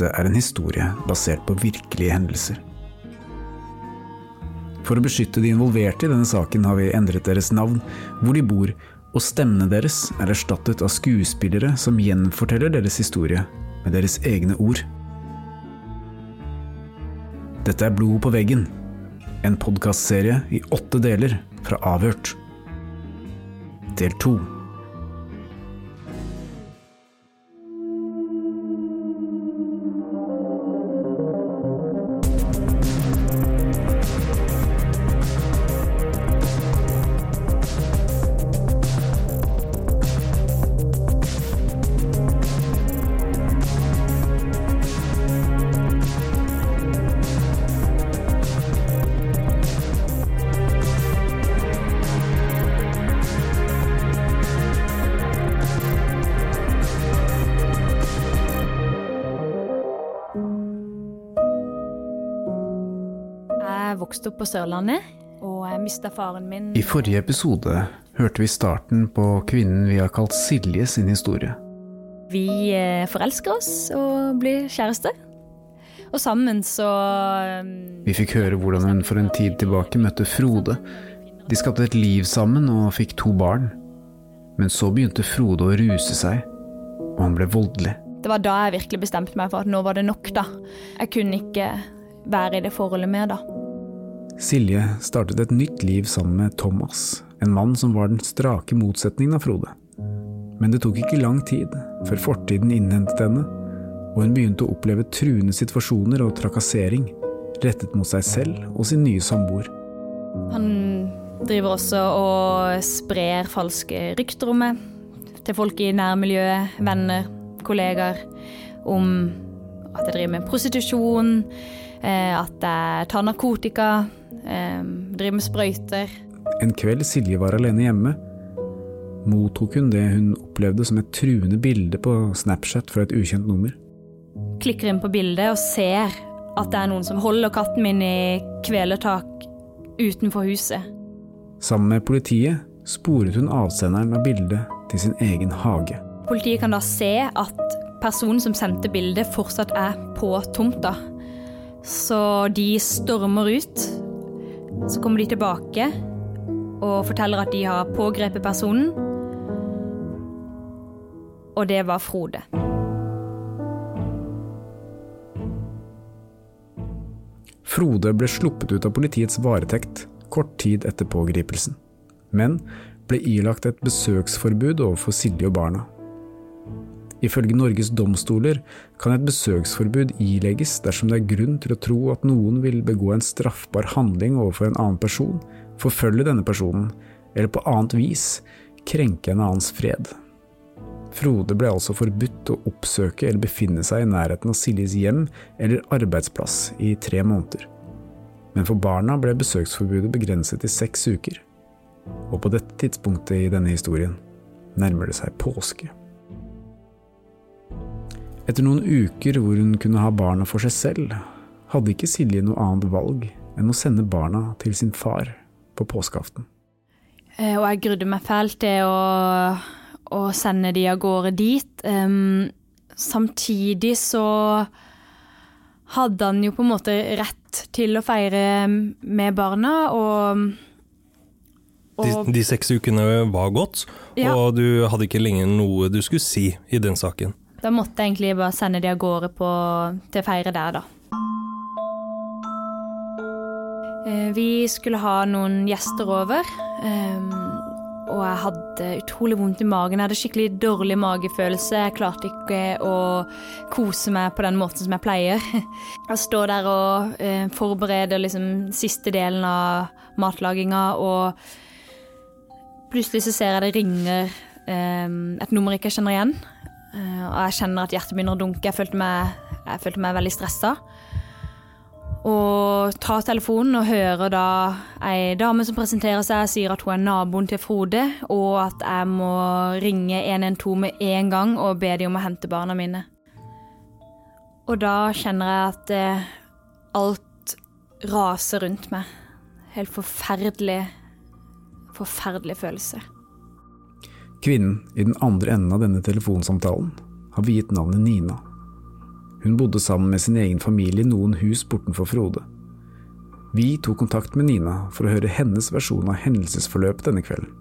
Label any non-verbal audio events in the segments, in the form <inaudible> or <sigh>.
Dette er en historie basert på virkelige hendelser. For å beskytte de involverte i denne saken har vi endret deres navn, hvor de bor, og stemmene deres er erstattet av skuespillere som gjenforteller deres historie med deres egne ord. Dette er Blod på veggen, en podkastserie i åtte deler fra Avhørt. Del to. Vokste opp på Sørlandet, og mista faren min I forrige episode hørte vi starten på kvinnen vi har kalt Silje sin historie. Vi eh, forelsker oss og blir kjærester. Og sammen så eh, Vi fikk høre hvordan hun for en tid tilbake møtte Frode. De skapte et liv sammen og fikk to barn. Men så begynte Frode å ruse seg, og han ble voldelig. Det var da jeg virkelig bestemte meg for at nå var det nok, da. Jeg kunne ikke være i det forholdet mer, da. Silje startet et nytt liv sammen med Thomas, en mann som var den strake motsetningen av Frode. Men det tok ikke lang tid før fortiden innhentet henne, og hun begynte å oppleve truende situasjoner og trakassering rettet mot seg selv og sin nye samboer. Han driver også og sprer falske rykter om meg til folk i nærmiljøet, venner, kollegaer, om at jeg driver med prostitusjon, eh, at jeg tar narkotika, eh, driver med sprøyter. En kveld Silje var alene hjemme, mottok hun det hun opplevde som et truende bilde på Snapchat fra et ukjent nummer. Klikker inn på bildet og ser at det er noen som holder katten min i kvelertak utenfor huset. Sammen med politiet sporet hun avsenderen av bildet til sin egen hage. Politiet kan da se at personen som sendte bildet, fortsatt er på tomta. Så de stormer ut. Så kommer de tilbake og forteller at de har pågrepet personen. Og det var Frode. Frode ble sluppet ut av politiets varetekt kort tid etter pågripelsen, men ble ilagt et besøksforbud overfor Silje og barna. Ifølge Norges domstoler kan et besøksforbud ilegges dersom det er grunn til å tro at noen vil begå en straffbar handling overfor en annen person, forfølge denne personen, eller på annet vis krenke en annens fred. Frode ble altså forbudt å oppsøke eller befinne seg i nærheten av Siljes hjem eller arbeidsplass i tre måneder. Men for barna ble besøksforbudet begrenset til seks uker. Og på dette tidspunktet i denne historien nærmer det seg påske. Etter noen uker hvor hun kunne ha barna for seg selv, hadde ikke Silje noe annet valg enn å sende barna til sin far på påskeaften. Eh, Og jeg grudde meg fælt til å, å sende de av gårde dit. Um, samtidig så hadde han jo på en måte rett til å feire med barna, og, De, de seks ukene var gått, Ja. og du hadde ikke lenger noe du skulle si i den saken. Da måtte jeg egentlig bare sende de av gårde på, til feire der, da. Eh, Vi skulle ha noen gjester over, og jeg hadde utrolig vondt i magen. Jeg hadde skikkelig dårlig magefølelse. Jeg klarte ikke å kose meg på den måten som jeg pleier. <laughs> Jeg står der og eh, forbereder liksom siste delen av matlaginga, og plutselig så ser jeg det ringer et nummer jeg ikke kjenner igjen. Eh, og jeg kjenner at hjertet begynner å dunke. Jeg følte meg, jeg følte meg veldig stressa. Og tar telefonen og hører da ei dame som presenterer seg, sier at hun er naboen til Frode, og at jeg må ringe 112 med en gang og be de om å hente barna mine. Og da kjenner jeg at eh, alt raser rundt meg. Helt forferdelig, forferdelig følelse. Kvinnen i den andre enden av denne telefonsamtalen har viet navnet Nina. Hun bodde sammen med sin egen familie i noen hus bortenfor Frode. Vi tok kontakt med Nina for å høre hennes versjon av hendelsesforløpet denne kvelden.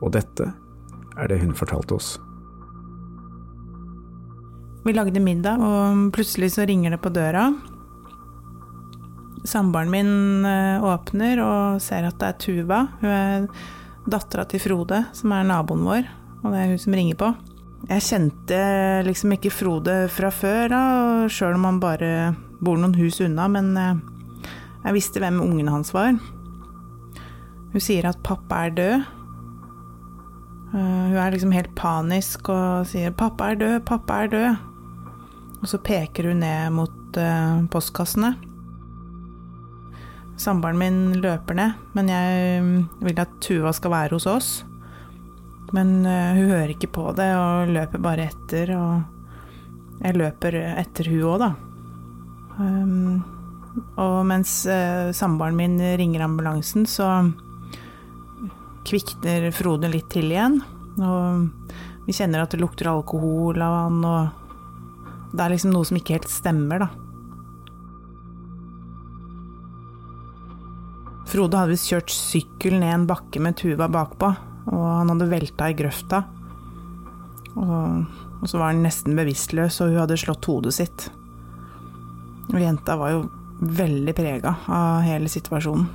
Og dette er det hun fortalte oss. Vi lagde middag, og plutselig så ringer det på døra. Samboeren min eh, åpner og ser at det er Tuva. Hun er dattera til Frode, som er naboen vår, og det er hun som ringer på. Jeg kjente liksom ikke Frode fra før, da, sjøl om han bare bor noen hus unna, men eh, jeg visste hvem ungen hans var. Hun sier at pappa er død. Eh, Hun er liksom helt panisk og sier 'pappa er død, pappa er død'. Og så peker hun ned mot eh, postkassene. Samboeren min løper ned, men jeg mm, vil at Tuva skal være hos oss. Men eh, hun hører ikke på det og løper bare etter, og jeg løper etter hun òg, da. Um, og mens eh, samboeren min ringer ambulansen, så kvikner Frode litt til igjen. Og vi kjenner at det lukter alkohol av han, og det er liksom noe som ikke helt stemmer, da. Frode hadde visst kjørt sykkel ned en bakke med Tuva bakpå, og han hadde velta i grøfta. Og, og så var han nesten bevisstløs, og hun hadde slått hodet sitt. Og jenta var jo veldig prega av hele situasjonen.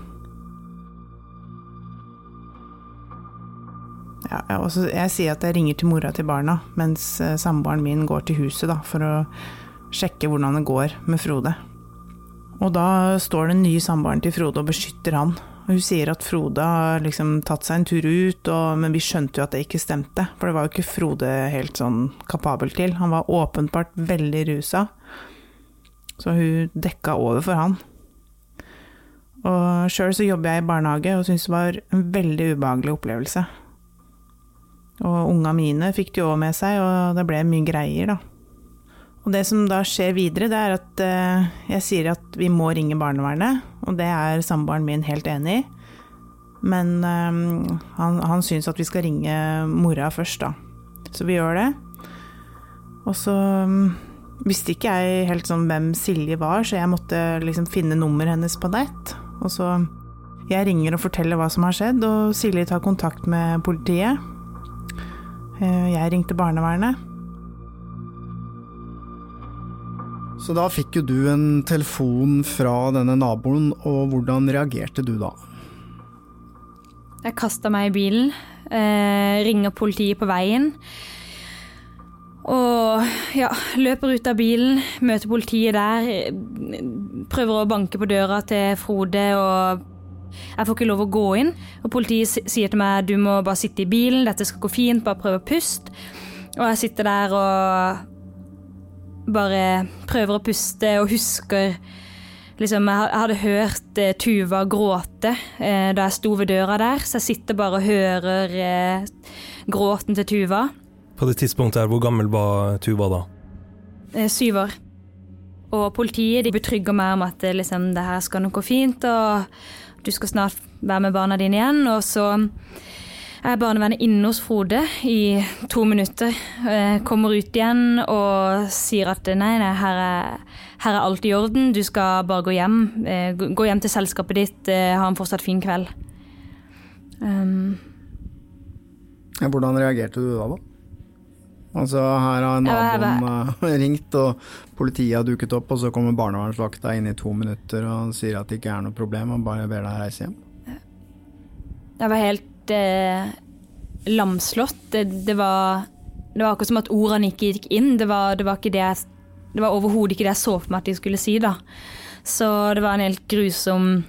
Ja, jeg, jeg sier at jeg ringer til mora til barna, mens eh, samboeren min går til huset da, for å sjekke hvordan det går med Frode. Og da står den nye samboeren til Frode og beskytter han. Og hun sier at Frode har liksom tatt seg en tur ut, og, men vi skjønte jo at det ikke stemte. For det var jo ikke Frode helt sånn kapabel til. Han var åpenbart veldig rusa. Så hun dekka over for han. Og sjøl så jobber jeg i barnehage og syns det var en veldig ubehagelig opplevelse. Og unga mine fikk det jo òg med seg, og det ble mye greier, da. Og det som da skjer videre, det er at eh, jeg sier at vi må ringe barnevernet, og det er samboeren min helt enig i. Men eh, han, han syns at vi skal ringe mora først, da. Så vi gjør det. Og så mm, visste ikke jeg helt sånn hvem Silje var, så jeg måtte liksom finne nummeret hennes på nett. Og så Jeg ringer og forteller hva som har skjedd, og Silje tar kontakt med politiet. Eh, Jeg ringte barnevernet. Så da fikk jo du en telefon fra denne naboen, og hvordan reagerte du da? Jeg kasta meg i bilen, eh, ringer politiet på veien. Og ja, løper ut av bilen, møter politiet der. Prøver å banke på døra til Frode, og jeg får ikke lov å gå inn. Og politiet sier til meg du må bare sitte i bilen, dette skal gå fint, bare prøv å puste. Og jeg sitter der og bare prøver å puste og husker Liksom, jeg hadde hørt eh, Tuva gråte eh, da jeg sto ved døra der, så jeg sitter bare og hører eh, gråten til Tuva. På det tidspunktet her, hvor gammel var Tuva da? Eh, syv år. Og politiet de betrygger meg om at det, liksom, det her skal nok gå fint, og du skal snart være med barna dine igjen. Og så er barnevernet inne hos Frode i to minutter. Eh, kommer ut igjen og sier at nei, nei, her er, her er alt i orden, du skal bare gå hjem. Eh, gå hjem til selskapet ditt, eh, ha en fortsatt fin kveld. Um, ja, hvordan reagerte du da, da? Altså, her har naboen <laughs> ringt, og politiet har duket opp, og så kommer barnevernsvakta inn i to minutter og sier at det ikke er noe problem, og bare ber deg reise hjem. Jeg var helt eh, lamslått. Det, det, var, det var akkurat som at ordene ikke gikk inn. Det var, det var, var overhodet ikke det jeg så for meg at de skulle si, da. Så det var en helt grusom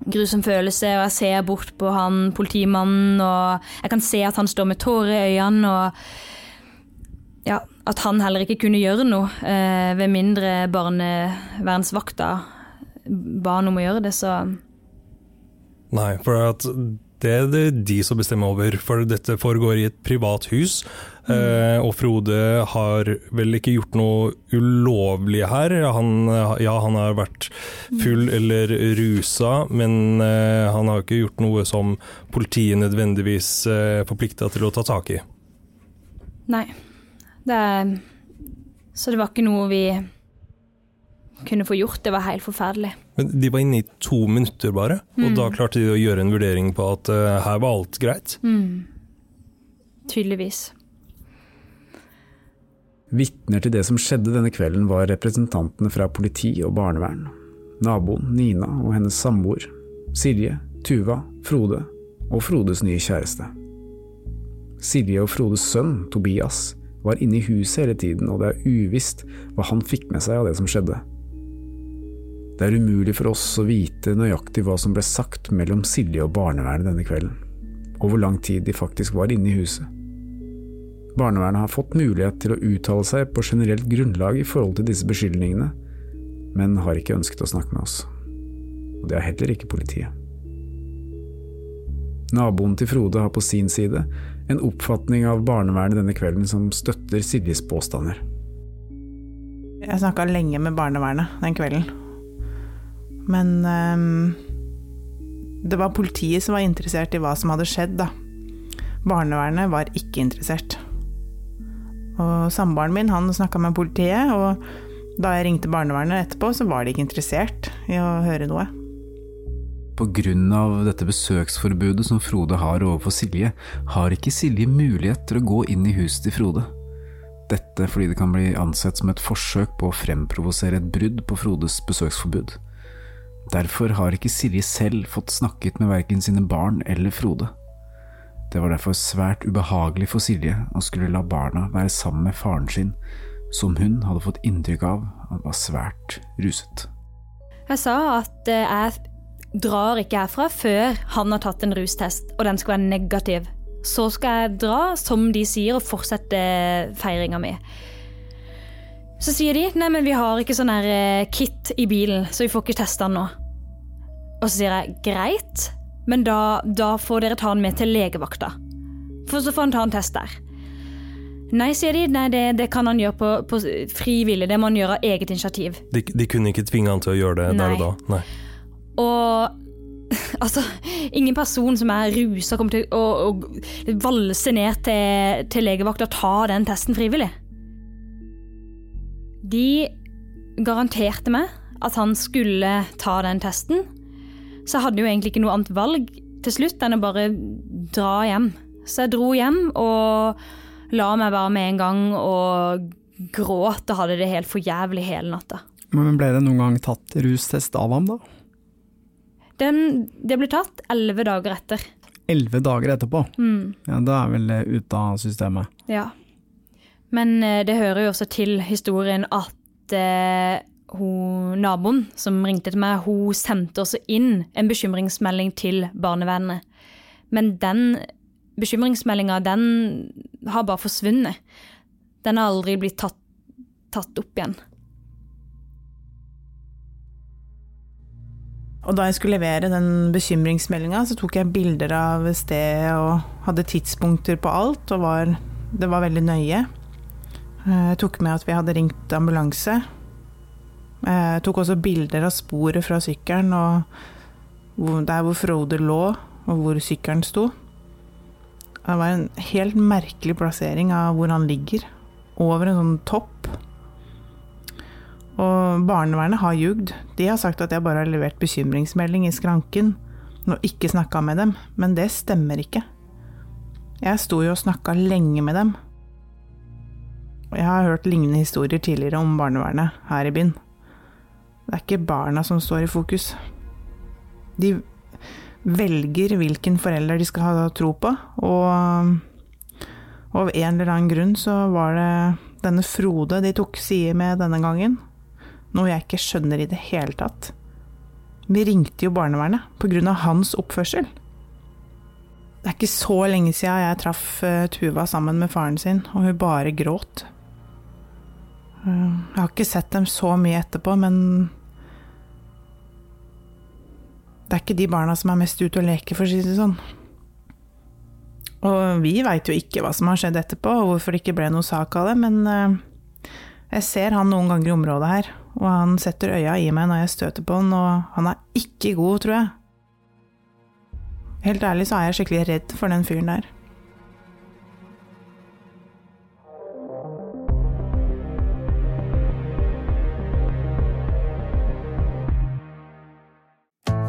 grusom følelse, og jeg ser bort på han politimannen, og jeg kan se at han står med tårer i øynene, og ja, at han heller ikke kunne gjøre noe, eh, ved mindre barnevernsvakta ba han om å gjøre det, så Nei, for at det er det de som bestemmer over, for dette foregår i et privat hus. Mm. Eh, og Frode har vel ikke gjort noe ulovlig her. Han, ja, han har vært full mm. eller rusa, men eh, han har ikke gjort noe som politiet nødvendigvis eh, forplikta til å ta tak i. Nei. Det er, så det var ikke noe vi kunne få gjort. Det var helt forferdelig. Men De var inne i to minutter bare, mm. og da klarte de å gjøre en vurdering på at uh, her var alt greit? Mm. Tydeligvis. Vitner til det som skjedde denne kvelden var representantene fra politi og barnevern, naboen Nina og hennes samboer, Silje, Tuva, Frode og Frodes nye kjæreste. Silje og Frodes sønn, Tobias, var inne i huset hele tiden, og det er uvisst hva han fikk med seg av det som skjedde. Det er umulig for oss å vite nøyaktig hva som ble sagt mellom Silje og barnevernet denne kvelden, og hvor lang tid de faktisk var inne i huset. Barnevernet har fått mulighet til å uttale seg på generelt grunnlag i forhold til disse beskyldningene, men har ikke ønsket å snakke med oss. Og det har heller ikke politiet. Naboen til Frode har på sin side en oppfatning av barnevernet denne kvelden som støtter Siljes påstander. Jeg snakka lenge med barnevernet den kvelden, men um, det var politiet som var interessert i hva som hadde skjedd, da. Barnevernet var ikke interessert. Og samboeren min han snakka med politiet, og da jeg ringte barnevernet etterpå, så var de ikke interessert i å høre noe. Av dette besøksforbudet som Frode har overfor Silje, har ikke Silje mulighet til å gå inn i huset til Frode. Dette fordi det kan bli ansett som et forsøk på å fremprovosere et brudd på Frodes besøksforbud. Derfor har ikke Silje selv fått snakket med verken sine barn eller Frode. Det var derfor svært ubehagelig for Silje å skulle la barna være sammen med faren sin, som hun hadde fått inntrykk av at var svært ruset. Jeg sa at eh, jeg drar ikke herfra før han har tatt en rustest, og den skal være negativ. Så skal jeg dra, som de sier, og fortsette feiringa mi. Så sier de nei, men vi har ikke sånn her eh, kit i bilen, så vi får ikke testa den nå. Og så sier jeg greit, men da, da får dere ta den med til legevakta. For så får han ta en test der. Nei, sier de. Nei, det, det kan han gjøre på, på frivillig. Det må han gjøre av eget initiativ. De, de, kunne ikke tvinge han til å gjøre det Nei. der og da? Nei. Og <laughs> altså, ingen person som er rusa, kommer til å, å valse ned til, til legevakta og ta den testen frivillig. De garanterte meg at han skulle ta den testen, så jeg hadde jo egentlig ikke noe annet valg til slutt enn å bare dra hjem. Så jeg dro hjem og la meg bare med en gang og gråt og hadde det helt for jævlig hele natta. Men ble det noen gang tatt rustest av ham, da? Den, det ble tatt elleve dager etter. Elleve dager etterpå? Mm. Ja, Da er vel det ute av systemet. Ja. Men eh, det hører jo også til historien at eh, hun, naboen som ringte til meg, hun sendte også inn en bekymringsmelding til barnevernet. Men den bekymringsmeldinga, den har bare forsvunnet. Den har aldri blitt tatt, tatt opp igjen. Og da jeg skulle levere den bekymringsmeldinga, så tok jeg bilder av stedet og hadde tidspunkter på alt, og var, det var veldig nøye. Jeg tok med at vi hadde ringt ambulanse, Jeg tok også bilder av sporet fra sykkelen, og der hvor Frode lå, og hvor sykkelen sto. Det var en helt merkelig plassering av hvor han ligger. Over en sånn topp. Og barnevernet har jugd. De har sagt at jeg bare har levert bekymringsmelding i skranken og ikke snakka med dem, men det stemmer ikke. Jeg sto jo og snakka lenge med dem. Jeg har hørt lignende historier tidligere om barnevernet her i byen. Det er ikke barna som står i fokus. De velger hvilken forelder de skal ha tro på, og og av en eller annen grunn så var det denne Frode de tok side med denne gangen. Noe jeg ikke skjønner i det hele tatt. Vi ringte jo barnevernet av hans oppførsel. Det er ikke så lenge siden jeg traff eh, Tuva sammen med faren sin, og hun bare gråt. Eh, jeg har ikke sett dem så mye etterpå, men Det er ikke de barna som er mest ute og leker, for å si det sånn. Og vi veit jo ikke hva som har skjedd etterpå, og hvorfor det ikke ble noe sak av det, men eh, jeg ser han noen ganger i området her, og han setter øya i meg når jeg støter på han, og han er ikke god, tror jeg. Helt ærlig så er jeg skikkelig redd for den fyren der.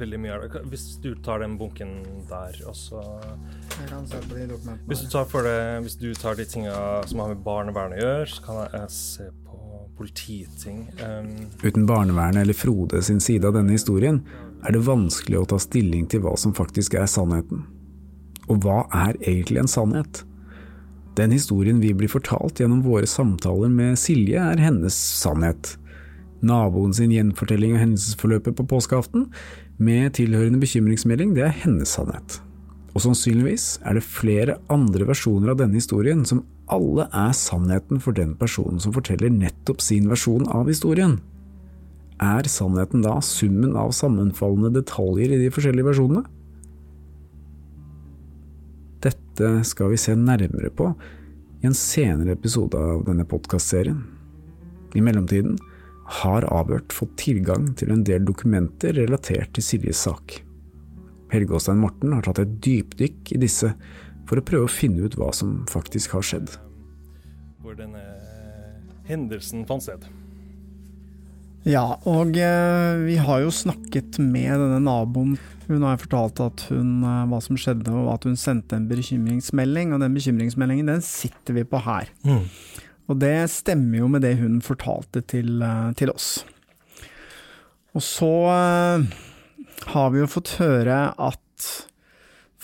Veldig mye av det. Hvis du tar den bunken der, og så. Hvis du tar, for det, hvis du tar de tinga som har med barnevernet å gjøre, så kan jeg se på polititing. Um, Uten barnevernet eller Frode sin side av denne historien, er det vanskelig å ta stilling til hva som faktisk er sannheten. Og hva er egentlig en sannhet? Den historien vi blir fortalt gjennom våre samtaler med Silje, er hennes sannhet. Naboen sin gjenfortelling av hendelsesforløpet på påskeaften, med tilhørende bekymringsmelding, det er hennes sannhet. Og sannsynligvis er det flere andre versjoner av denne historien som alle er sannheten for den personen som forteller nettopp sin versjon av historien. Er sannheten da summen av sammenfallende detaljer i de forskjellige versjonene? Dette skal vi se nærmere på i en senere episode av denne podkastserien. I mellomtiden har Avhørt fått tilgang til en del dokumenter relatert til Siljes sak. Helge Åstein Morten har tatt et dypdykk i disse for å prøve å finne ut hva som faktisk har skjedd. hvor denne hendelsen fant sted. Ja, og eh, vi har jo snakket med denne naboen. Hun har fortalt at hun, eh, hva som skjedde, og at hun sendte en bekymringsmelding. Og den bekymringsmeldingen den sitter vi på her. Og det stemmer jo med det hun fortalte til, eh, til oss. Og så eh, har vi jo fått høre at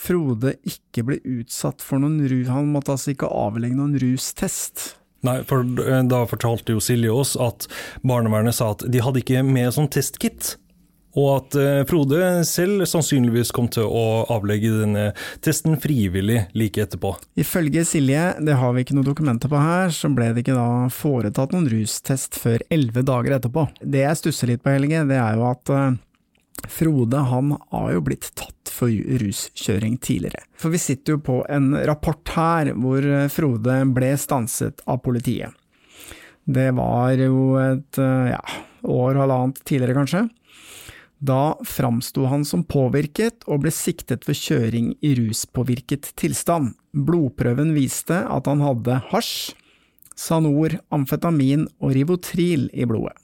Frode ikke ble utsatt for noen rus... Han måtte altså ikke avlegge noen rustest. Nei, for eh, da fortalte jo Silje oss at barnevernet sa at de hadde ikke med sånn testkit. Og at eh, Frode selv sannsynligvis kom til å avlegge denne testen frivillig like etterpå. Ifølge Silje, det har vi ikke noen dokumenter på her, så ble det ikke da foretatt noen rustest før elleve dager etterpå. Det jeg stusser litt på, Helge, det er jo at eh, Frode han har jo blitt tatt for ruskjøring tidligere. For vi sitter jo på en rapport her hvor Frode ble stanset av politiet. Det var jo et ja, år, halvannet tidligere kanskje. Da framsto han som påvirket og ble siktet for kjøring i ruspåvirket tilstand. Blodprøven viste at han hadde hasj, Sanor, amfetamin og Rivotril i blodet.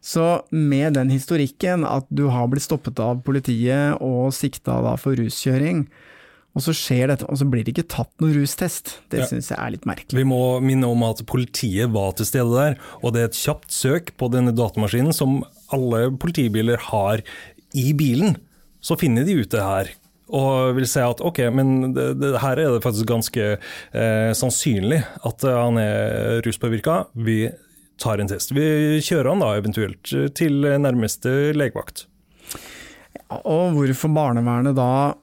Så med den historikken, at du har blitt stoppet av politiet og sikta for ruskjøring, og så skjer dette, og så blir det ikke tatt noen rustest. Det ja. syns jeg er litt merkelig. Vi må minne om at politiet var til stede der, og det er et kjapt søk på denne datamaskinen som alle politibiler har i bilen. Så finner de ut det her. Og vil si at ok, men det, det, her er det faktisk ganske eh, sannsynlig at han er ruspåvirka. Vi tar en test. Vi kjører han da eventuelt til nærmeste legevakt. Og hvorfor barnevernet da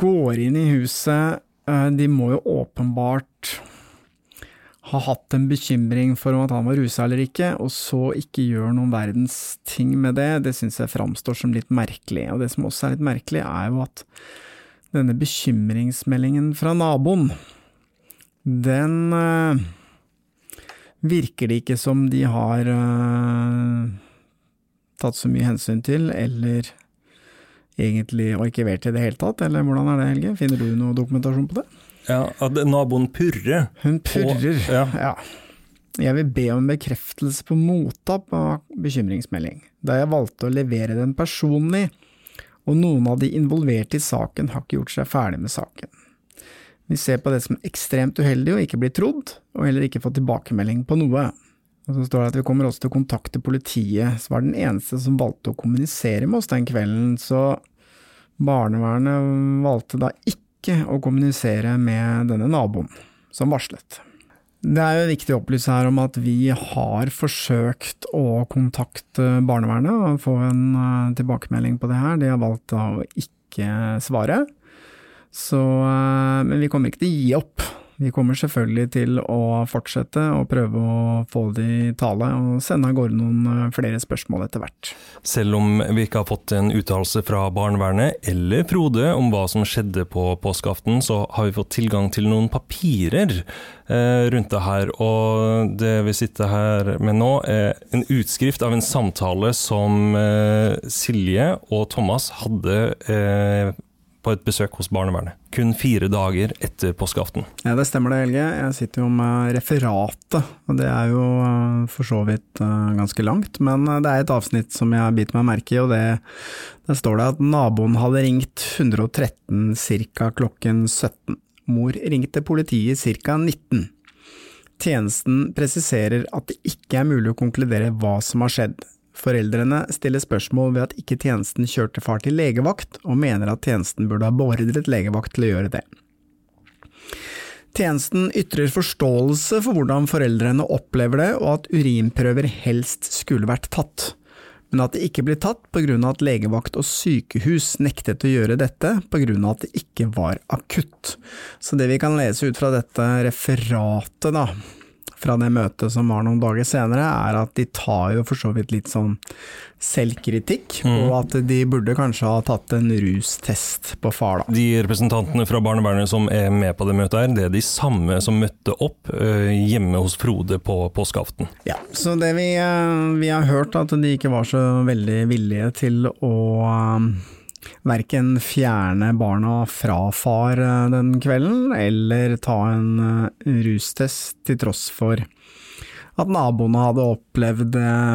går inn i huset, eh, de må jo åpenbart ha hatt en bekymring for om at han var rusa eller ikke, og så ikke gjør noen verdens ting med det, det syns jeg framstår som litt merkelig. Og det som også er litt merkelig, er jo at denne bekymringsmeldingen fra naboen, den øh, virker det ikke som de har øh, tatt så mye hensyn til, eller egentlig arkivert i det hele tatt, eller hvordan er det, Helge? Finner du noe dokumentasjon på det? Ja, at naboen purrer. Hun purrer, på, ja. ja. Jeg vil be om bekreftelse på mottak av bekymringsmelding, da jeg valgte å levere den personlig, og noen av de involverte i saken har ikke gjort seg ferdig med saken. Vi ser på det som ekstremt uheldig å ikke bli trodd, og heller ikke få tilbakemelding på noe. Og så står det at vi kommer også til å kontakte politiet, som var den eneste som valgte å kommunisere med oss den kvelden, så barnevernet valgte da ikke å kommunisere med denne naboen som varslet. Det er jo viktig å opplyse her om at vi har forsøkt å kontakte barnevernet og få en eh, tilbakemelding på det her. De har valgt å ikke svare. Så, eh, men vi kommer ikke til å gi opp. Vi kommer selvfølgelig til å fortsette å prøve å få det i tale og sende av gårde noen eh, flere spørsmål etter hvert. Selv om vi ikke har fått en uttalelse fra barnevernet eller Frode om hva som skjedde på påskeaften, så har vi fått tilgang til noen papirer eh, rundt det her. Og det vi sitter her med nå, er en utskrift av en samtale som eh, Silje og Thomas hadde på et besøk hos barnevernet. Kun fire dager etter påskeaften. Ja, det stemmer det, Helge. Jeg sitter jo med referatet, og det er jo eh, for så vidt eh, ganske langt. Men eh, det er et avsnitt som jeg bitt meg merke i, og det, der står det at naboen hadde ringt 113 ca. klokken 17. Mor ringte politiet ca. 19. Tjenesten presiserer at det ikke er mulig å konkludere hva som har skjedd. Foreldrene stiller spørsmål ved at ikke tjenesten kjørte far til legevakt, og mener at tjenesten burde ha beordret legevakt til å gjøre det. Tjenesten ytrer forståelse for hvordan foreldrene opplever det, og at urinprøver helst skulle vært tatt, men at det ikke blir tatt på grunn av at legevakt og sykehus nektet å gjøre dette på grunn av at det ikke var akutt. Så det vi kan lese ut fra dette referatet, da, fra det møtet som var noen dager senere, er at de tar jo for så vidt litt sånn selvkritikk, mm. og at de burde kanskje ha tatt en rustest på far, da. De representantene fra barnevernet som er med på det møtet her, det er de samme som møtte opp uh, hjemme hos Frode på påskeaften? Ja, så det vi, uh, vi, har hørt at de ikke var så veldig villige til å uh, verken fjerne barna fra far eh, den kvelden, eller ta en eh, rustest, til tross for at naboene hadde opplevd eh,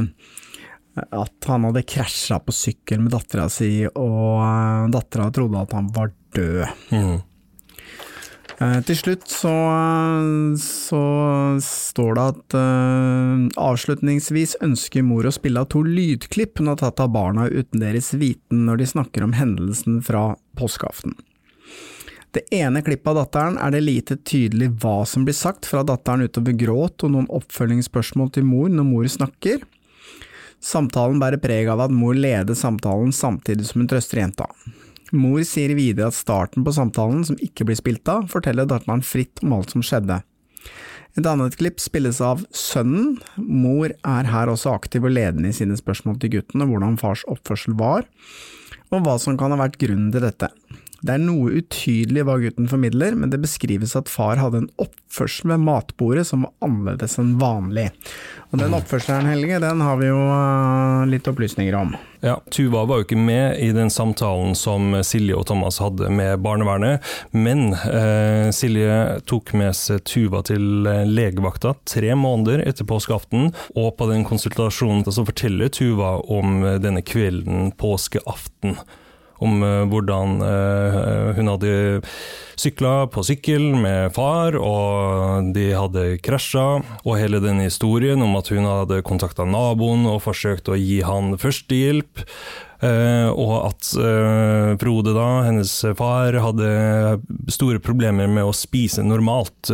at han hadde krasja på sykkel med dattera si, og dattera trodde at han var død. Mm. Eh, til slutt så, så, står det at uh, avslutningsvis ønsker mor å spille av to lydklipp hun har tatt av barna uten deres viten når de snakker om hendelsen fra påskeaften. Det ene klippet av datteren er det lite tydelig hva som blir sagt fra datteren utover gråt og noen oppfølgingsspørsmål til mor når mor snakker. Samtalen bærer preg av at mor leder samtalen samtidig som hun trøster jenta. Mor sier videre at starten på samtalen, som ikke blir spilt av, forteller datteren fritt om alt som skjedde. Et annet klipp spilles av sønnen. Mor er her også aktiv og ledende i sine spørsmål til gutten, og hvordan fars oppførsel var, og hva som kan ha vært grunnen til dette. Det er noe utydelig hva gutten formidler, men det beskrives at far hadde en oppførsel ved matbordet som var annerledes enn vanlig. Og den oppførselen, Helge, den har vi jo uh, litt opplysninger om. Ja, Tuva var jo ikke med i den samtalen som Silje og Thomas hadde med barnevernet, men eh, Silje tok med seg Tuva til eh, legevakta tre måneder etter påskeaften, og på den konsultasjonen så forteller Tuva om denne kvelden påskeaften om uh, hvordan uh, hun hadde sykla på sykkel med far, og de hadde krasja. Og hele den historien om at hun hadde kontakta naboen og forsøkt å gi han førstehjelp. Uh, og at Frode, da, hennes far, hadde store problemer med å spise normalt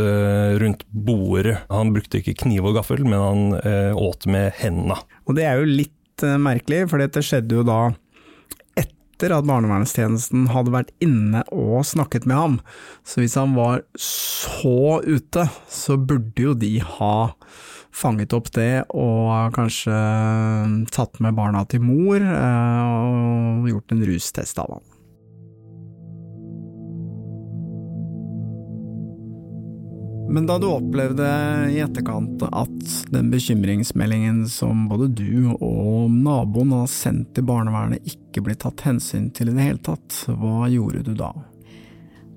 rundt bordet. Han brukte ikke kniv og gaffel, men han åt med hendene. Og det er jo litt merkelig, for dette skjedde jo da etter at barnevernstjenesten hadde vært inne og snakket med ham. Så hvis han var så ute, så burde jo de ha fanget opp det og kanskje tatt med barna til mor eh, og gjort en rustest av ham. Men da du opplevde i etterkant at den bekymringsmeldingen som både du og naboen har sendt til barnevernet ikke blir tatt hensyn til i det hele tatt, hva gjorde du da?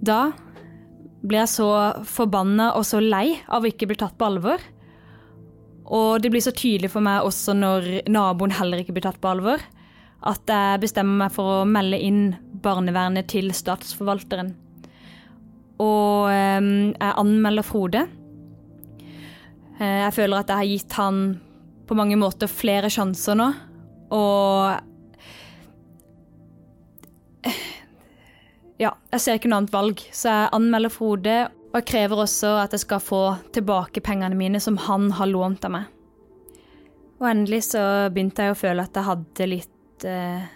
Da ble jeg så forbanna og så lei av å ikke bli tatt på alvor. Og det blir så tydelig for meg også når naboen heller ikke blir tatt på alvor, at jeg bestemmer meg for å melde inn barnevernet til statsforvalteren og ehm, jeg anmelder Frode. Eh, jeg føler at jeg har gitt han på mange måter flere sjanser nå, og Ja, jeg ser ikke noe annet valg, så jeg anmelder Frode. Og jeg krever også at jeg skal få tilbake pengene mine som han har lånt av meg. Og endelig så begynte jeg å føle at jeg hadde litt eh,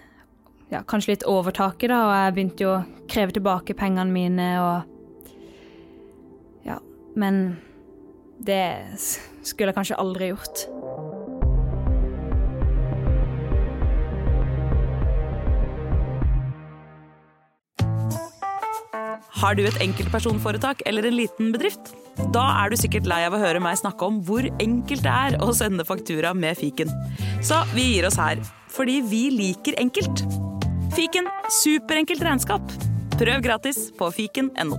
Ja, kanskje litt overtaket, da, og jeg begynte jo å kreve tilbake pengene mine og men det skulle jeg kanskje aldri gjort. Har du et enkeltpersonforetak eller en liten bedrift? Da er du sikkert lei av å høre meg snakke om hvor enkelt det er å sende faktura med fiken. Så vi gir oss her, fordi vi liker enkelt. Fiken superenkelt regnskap. Prøv gratis på fiken.no.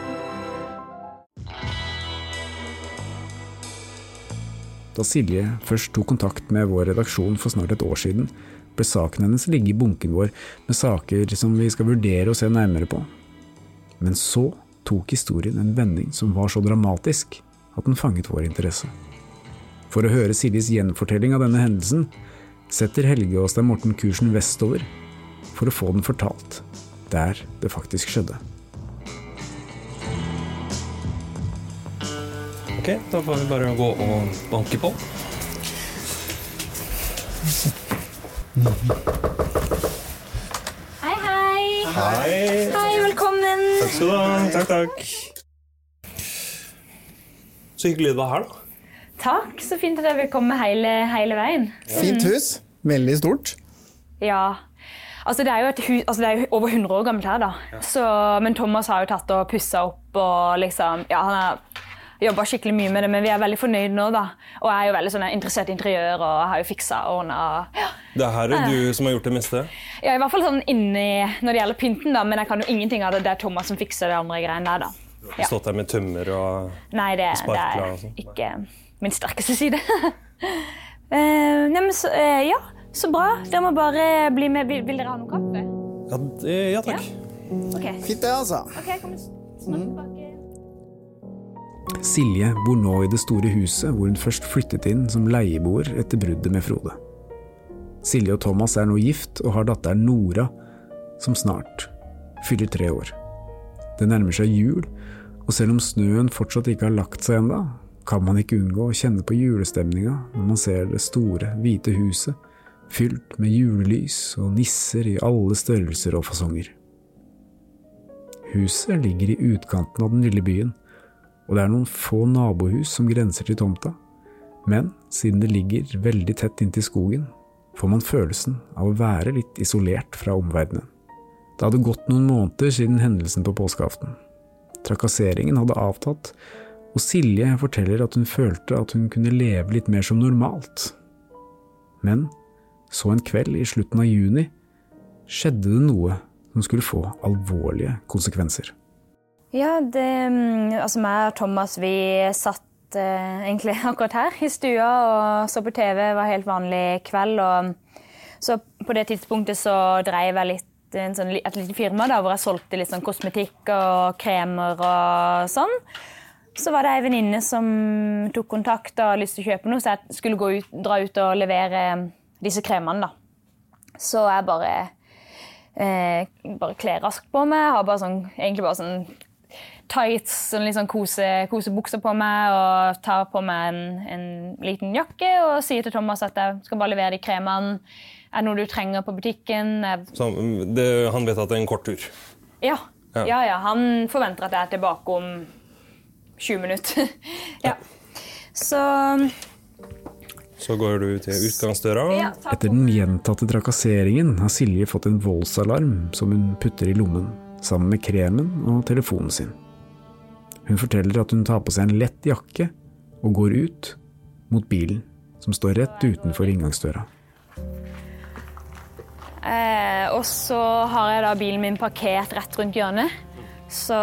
Da Silje først tok kontakt med vår redaksjon for snart et år siden, ble saken hennes ligge i bunken vår med saker som vi skal vurdere å se nærmere på. Men så tok historien en vending som var så dramatisk at den fanget vår interesse. For å høre Siljes gjenfortelling av denne hendelsen, setter Helge og Stein Morten kursen vestover for å få den fortalt, der det faktisk skjedde. Ok, da får vi bare gå og banke på. Hei, hei. Hei. Hei, velkommen. Takk skal du ha. Takk, takk. Så hyggelig du var her, da. Takk, så fint at jeg vil komme hele, hele veien. Fint hus. Veldig stort. Ja. Altså det, er jo et hus, altså det er jo over 100 år gammelt her, da. Så, men Thomas har jo tatt og pussa opp og liksom Ja, han har jobba skikkelig mye med det, men vi er veldig fornøyd nå, da. Og jeg er jo veldig sånn interessert i interiør og har jo fiksa og ordna. Ja. Det er her er du som har gjort det meste? ja, i hvert fall sånn inni når det gjelder pynten, da, men jeg kan jo ingenting av det. Det er Thomas som fikser det andre greiene der, da. Du har ikke stått der med tømmer og Nei, det, det er og sånn? ikke min sterkeste side. <laughs> uh, neimen, så, uh, ja, så bra. Dere må bare bli med. Vil, vil dere ha noe kaffe? Ja, ja takk. Ok. Fint det, altså. Ok, kom snart tilbake. Silje bor nå i det store huset hvor hun først flyttet inn som leieboer etter bruddet med Frode. Silje og Thomas er nå gift og har datteren Nora, som snart fyller tre år. Det nærmer seg jul, og selv om snøen fortsatt ikke har lagt seg enda, kan man ikke unngå å kjenne på julestemninga når man ser det store, hvite huset fylt med julelys og nisser i alle størrelser og fasonger. Huset ligger i utkanten av den lille byen, og det er noen få nabohus som grenser til tomta, men siden det ligger veldig tett inntil skogen, får man følelsen av å være litt isolert fra omverdenen. Det hadde gått noen måneder siden hendelsen på påskeaften. Trakasseringen hadde avtatt, og Silje forteller at hun følte at hun kunne leve litt mer som normalt. Men så en kveld i slutten av juni skjedde det noe som skulle få alvorlige konsekvenser. Ja, det, mm, altså meg og Thomas vi satt eh, egentlig <laughs> akkurat her i stua og så på TV. Det var helt vanlig kveld. Og så på det tidspunktet så dreiv jeg litt sånn, et lite firma da, hvor jeg solgte litt sånn kosmetikk og kremer og sånn. Så var det ei venninne som tok kontakt og hadde lyst til å kjøpe noe, så jeg skulle ut, dra ut og levere disse kremene. da. Så jeg bare eh, bare kler raskt på meg. Har bare sånn, egentlig bare sånn tights, og litt sånn kose, kosebukser på meg og tar på meg en, en liten jakke og sier til Thomas at jeg skal bare levere de kremene. Er det noe du trenger på butikken? Så det, han vet at det er en kort tur. ja. Ja. ja, ja. Han forventer at jeg er tilbake om 20 minutter. <laughs> ja. Så Så går du til utgangsdøra. ja. Etter den gjentatte trakasseringen har Silje fått en voldsalarm som hun putter i lommen, sammen med kremen og telefonen sin. Hun forteller at hun tar på seg en lett jakke og går ut mot bilen, som står rett utenfor inngangsdøra. Eh, og så har jeg da bilen min parkert rett rundt hjørnet. Så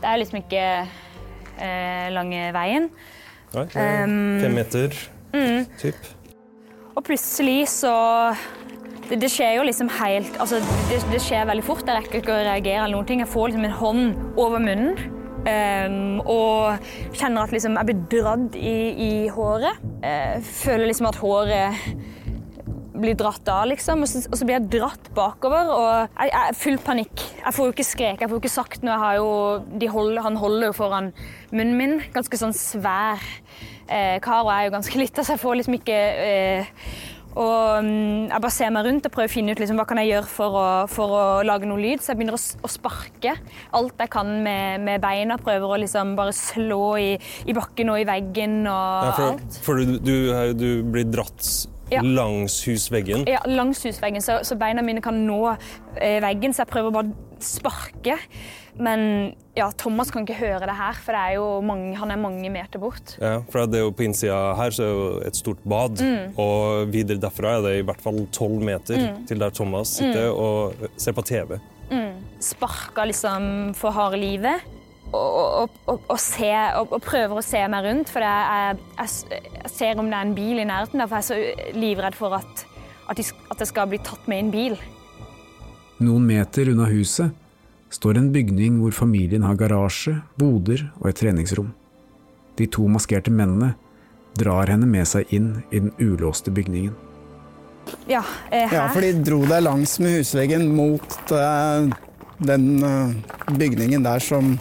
det er liksom ikke eh, lange veien. Nei, det er Um, fem meter, typ. Og plutselig så det, det skjer jo liksom helt Altså, det, det skjer veldig fort. Jeg rekker ikke å reagere eller noen ting. Jeg får liksom en hånd over munnen. Og kjenner at liksom jeg blir dratt i, i håret. Eh, føler liksom at håret blir dratt av, liksom. Og så, blir jeg dratt bakover. Og jeg, jeg er full panikk. Jeg får jo ikke skrek, jeg får jo ikke sagt noe. Jo, de holder, han holder jo foran munnen min. Ganske sånn svær eh, kar, og jeg er jo ganske lita, så jeg får liksom ikke eh, og mm, Jeg bare ser meg rundt og prøver å finne ut liksom, hva kan jeg gjøre for å, for å lage noe lyd. Så jeg begynner å, å sparke alt jeg kan med, med beina. Prøver å liksom bare slå i, i bakken og i veggen og Ja, for alt. for du, du, du blir dratt Ja. langs husveggen. Ja, langs husveggen, så, så beina mine kan nå eh, veggen, så jeg prøver bare å sparke. Men ja, Thomas kan ikke høre det her, for det er jo mange, han er mange meter bort. Ja, for det er jo På innsida her så er jo et stort bad, Mm. og videre derfra er det i hvert fall tolv meter til der Thomas sitter Mm. og ser på TV. Mm. Sparker liksom for harde livet. Og, og, og, se, og, og prøver å se meg rundt, for jeg, jeg, jeg ser om det er en bil i nærheten. der, For jeg er så livredd for at, at, de, at jeg skal bli tatt med i en bil. Noen meter unna huset står en bygning hvor familien har garasje, boder og et treningsrom. De to maskerte mennene drar henne med seg inn i den ulåste bygningen. Ja, eh, her. Ja, for de dro deg langs med husveggen mot eh, den eh, bygningen der som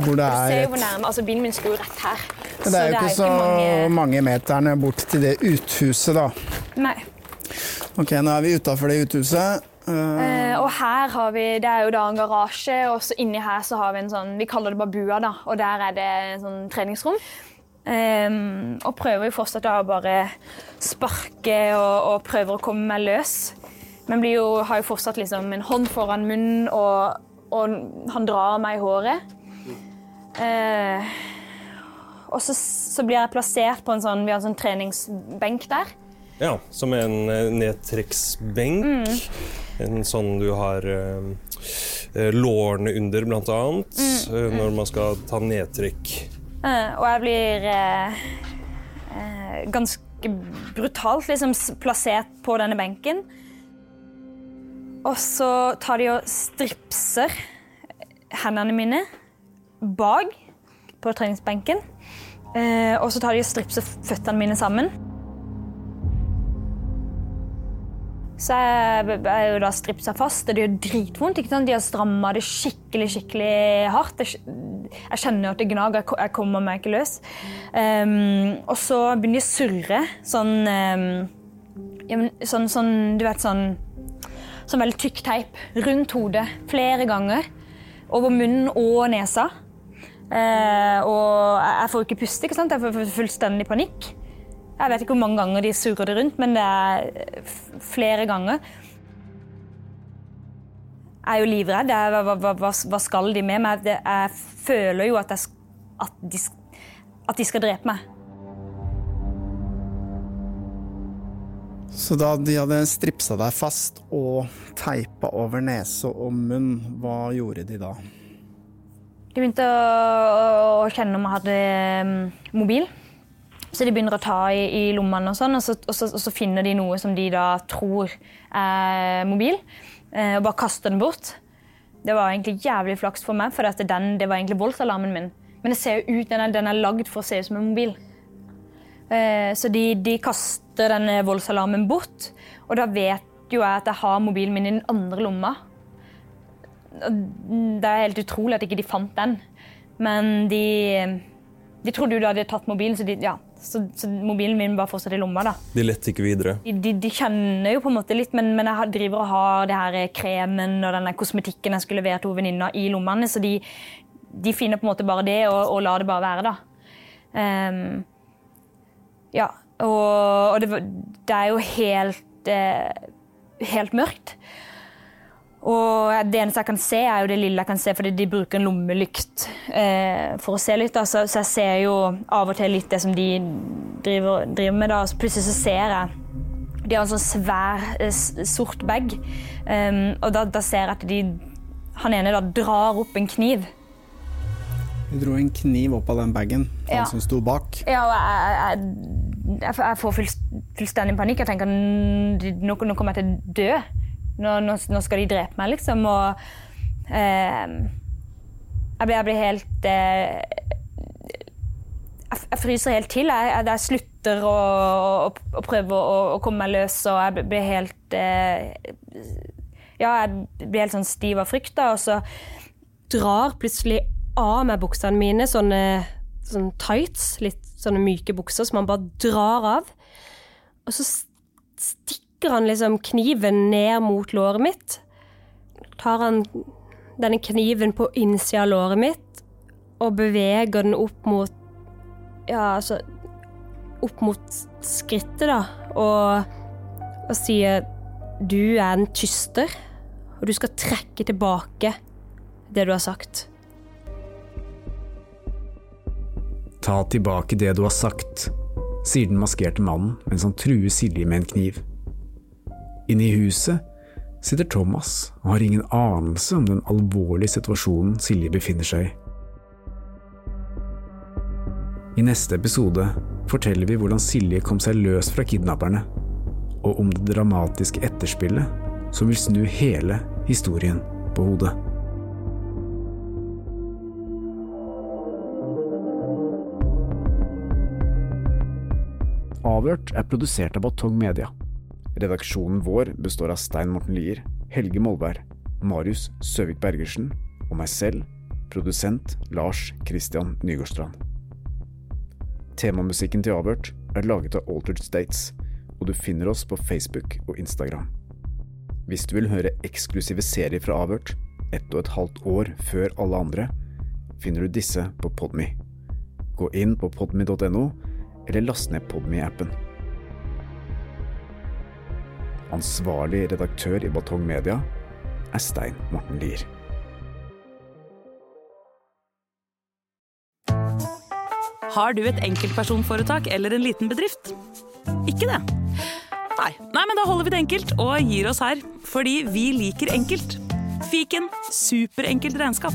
Hvor det Du ser er jo hvor nærme, altså Bilen min skulle jo rett her. Det er jo ikke så mange mange meterne bort til det uthuset, da. Nei. Ok, nå er vi utafor det uthuset. Eh, og her har vi, Det er jo da en garasje, og så inni her så har vi en sånn Vi kaller det bare bua, da. Og der er det en sånn treningsrom. Um, og prøver jo fortsatt å bare sparke og, og prøver å komme meg løs. Men blir jo, har jo fortsatt liksom en hånd foran munnen, og, og han drar meg i håret. Eh, og så, så, blir jeg plassert på en sånn, vi har en sånn treningsbenk der. Ja, som en eh, nedtrekksbenk. Mm. En sånn du har eh, eh lårene under, blant annet, mm. Eh, mm. når man skal ta nedtrekk. Eh, og jeg blir eh, ganske brutalt liksom, plassert på denne benken. Og så tar de og stripser hendene mine bak på treningsbenken. Eh, og så tar de og stripser føttene mine sammen. Så jeg er jo da stripsa fast, og det gjør dritvondt. ikke sant? De har stramma det skikkelig skikkelig hardt. Jeg kjenner at det gnager, jeg kommer meg ikke løs. Um, og så begynner de å surre sånn, um, sånn, sånn Du vet sånn Sånn veldig tykk teip rundt hodet flere ganger. Over munnen og nesa. Eh, og jeg får ikke puste. ikke sant? Jeg får fullstendig panikk. Jeg vet ikke hvor mange ganger de surrer det rundt, men det er flere ganger. Jeg er jo livredd. Hva, hva, hva, hva skal de med meg? Jeg føler jo at, jeg, at, de, at de skal drepe meg. Så da de hadde stripsa deg fast og teipa over nese og munn, hva gjorde de da? De begynte å, å kjenne om jeg hadde mm, mobil. Så de begynner å ta i, i lommene, og sånn, og så, og, så, og så, finner de noe som de da tror er mobil, eh, og bare kaster den bort. Det var egentlig jævlig flaks for meg, for den, det var egentlig voldsalarmen min. Men det ser jo ut, den er, den er lagd for å se ut som en mobil. Eh, så de, de kaster denne voldsalarmen bort, og da vet jo jeg at jeg har mobilen min i den andre lomma. Det er helt utrolig at ikke de fant den. Men de, de trodde jo de hadde tatt mobilen, så de, ja, så, så, mobilen min var fortsatt i lomma. da. De lette ikke videre? De, de, kjenner jo på en måte litt, men, men jeg driver og har det her kremen og denne kosmetikken jeg skulle levere til venninna i lommene, så de, de, finner på en måte bare det og, og lar det bare være, da. Um, ja, og, og det, det, er jo helt, eh, helt mørkt. Og det eneste jeg kan se, er jo det lille jeg kan se, fordi de bruker en lommelykt eh, for å se litt. Så, så, jeg ser jo av og til litt det som de driver, driver med. Da. Så plutselig så ser jeg De har en sånn svær, eh, sort bag. Um, og da, da, ser jeg at de Han ene da drar opp en kniv. Du dro en kniv opp av den bagen, han ja. som sto bak? Ja, og jeg, jeg, jeg får fullstendig panikk. Jeg tenker nå, nå kommer jeg til å dø. Nå, nå, nå skal de drepe meg, liksom. Og eh, jeg, blir, jeg, blir, helt eh, jeg, fryser helt til. Jeg, jeg slutter å, å, å prøve å, å, komme meg løs, og jeg blir helt eh, Ja, jeg blir helt sånn stiv av frykt, da, og så drar plutselig av meg buksene mine, sånne, sånne tights, litt sånne myke bukser som han bare drar av. Og så stikker han liksom kniven ned mot låret mitt. Tar han denne kniven på innsida av låret mitt og beveger den opp mot Ja, altså Opp mot skrittet, da, og, og sier Du er en tyster, og du skal trekke tilbake det du har sagt. Ta tilbake det du har sagt, sier den maskerte mannen mens han truer Silje med en kniv. Inne i huset sitter Thomas og har ingen anelse om den alvorlige situasjonen Silje befinner seg i. I neste episode forteller vi hvordan Silje kom seg løs fra kidnapperne, og om det dramatiske etterspillet som vil snu hele historien på hodet. Avhørt er produsert av Batong Media. Redaksjonen vår består av Stein Morten Lier, Helge Molvær, Marius Søvik Bergersen og meg selv, produsent Lars Christian Nygårdstrand. Temamusikken til Avhørt er laget av Altered States, og du finner oss på Facebook og Instagram. Hvis du vil høre eksklusive serier fra Avhørt, ett og et halvt år før alle andre, finner du disse på Podme. Gå inn på podme.no, eller last ned Podme-appen. Ansvarlig redaktør i Batong Media er Stein Morten Lier. Har du et enkeltpersonforetak eller en liten bedrift? Ikke det? Nei. Nei, men da holder vi det enkelt og gir oss her. Fordi vi liker enkelt. Fiken superenkelt regnskap.